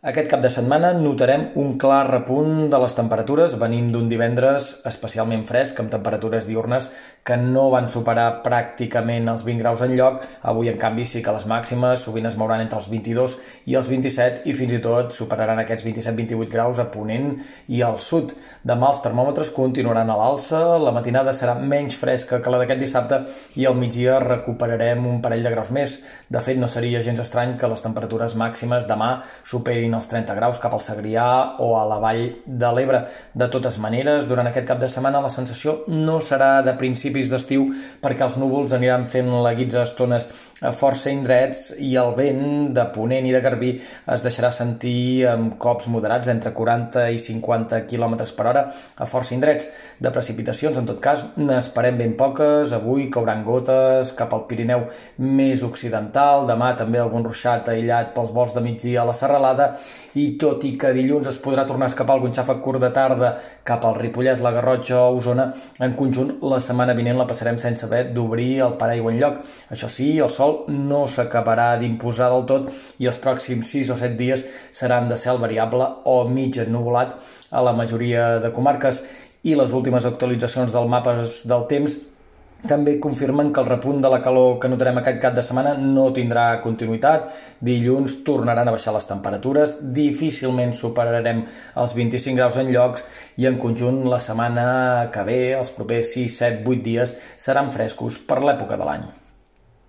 Aquest cap de setmana notarem un clar repunt de les temperatures. Venim d'un divendres especialment fresc, amb temperatures diurnes que no van superar pràcticament els 20 graus en lloc. Avui, en canvi, sí que les màximes sovint es mouran entre els 22 i els 27 i fins i tot superaran aquests 27-28 graus a Ponent i al sud. Demà els termòmetres continuaran a l'alça, la matinada serà menys fresca que la d'aquest dissabte i al migdia recuperarem un parell de graus més. De fet, no seria gens estrany que les temperatures màximes demà superin superin els 30 graus cap al Segrià o a la vall de l'Ebre. De totes maneres, durant aquest cap de setmana la sensació no serà de principis d'estiu perquè els núvols aniran fent la guitza a estones a força indrets i el vent de Ponent i de Garbí es deixarà sentir amb cops moderats entre 40 i 50 km per hora a força indrets. De precipitacions, en tot cas, n'esperem ben poques. Avui cauran gotes cap al Pirineu més occidental, demà també algun ruixat aïllat pels vols de migdia a la serralada i tot i que dilluns es podrà tornar a escapar algun xàfec curt de tarda cap al Ripollès, la Garrotxa o Osona, en conjunt la setmana vinent la passarem sense haver d'obrir el paraigua en lloc. Això sí, el sol no s'acabarà d'imposar del tot i els pròxims 6 o 7 dies seran de cel variable o mig ennuvolat a la majoria de comarques i les últimes actualitzacions del mapes del temps també confirmen que el repunt de la calor que notarem aquest cap de setmana no tindrà continuïtat. Dilluns tornaran a baixar les temperatures, difícilment superarem els 25 graus en llocs i en conjunt la setmana que ve, els propers 6, 7, 8 dies, seran frescos per l'època de l'any.